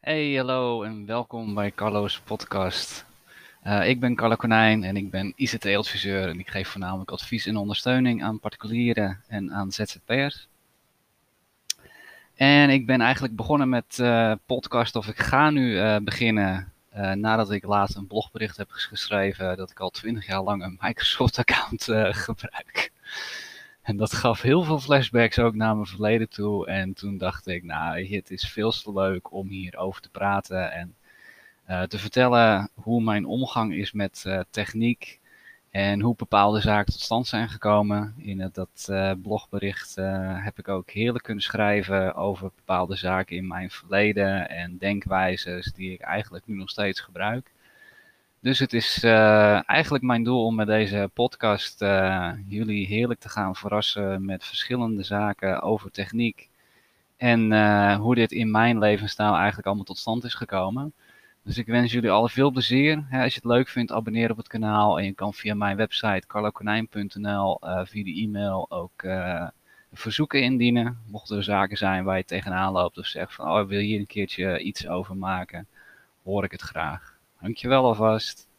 Hey, hallo en welkom bij Carlo's podcast. Uh, ik ben Carlo Konijn en ik ben ICT-adviseur en ik geef voornamelijk advies en ondersteuning aan particulieren en aan ZZP'ers. En ik ben eigenlijk begonnen met uh, podcast of ik ga nu uh, beginnen nadat ik laatst een blogbericht heb geschreven dat ik al 20 jaar lang een Microsoft-account gebruik. En dat gaf heel veel flashbacks ook naar mijn verleden toe. En toen dacht ik, nou, het is veel te leuk om hierover te praten en uh, te vertellen hoe mijn omgang is met uh, techniek en hoe bepaalde zaken tot stand zijn gekomen. In het, dat uh, blogbericht heb ik ook heerlijk kunnen schrijven over bepaalde zaken in mijn verleden en denkwijzes die ik eigenlijk nu nog steeds gebruik. Dus het is uh, eigenlijk mijn doel om met deze podcast uh, jullie heerlijk te gaan verrassen met verschillende zaken over techniek. En uh, hoe dit in mijn levensstijl eigenlijk allemaal tot stand is gekomen. Dus ik wens jullie alle veel plezier. als je het leuk vindt, abonneer op het kanaal. En je kan via mijn website carlokonijn.nl via de e-mail ook verzoeken indienen. Mochten er zaken zijn waar je tegenaan loopt of zegt van oh, wil je hier een keertje iets over maken, hoor ik het graag. Dankjewel alvast.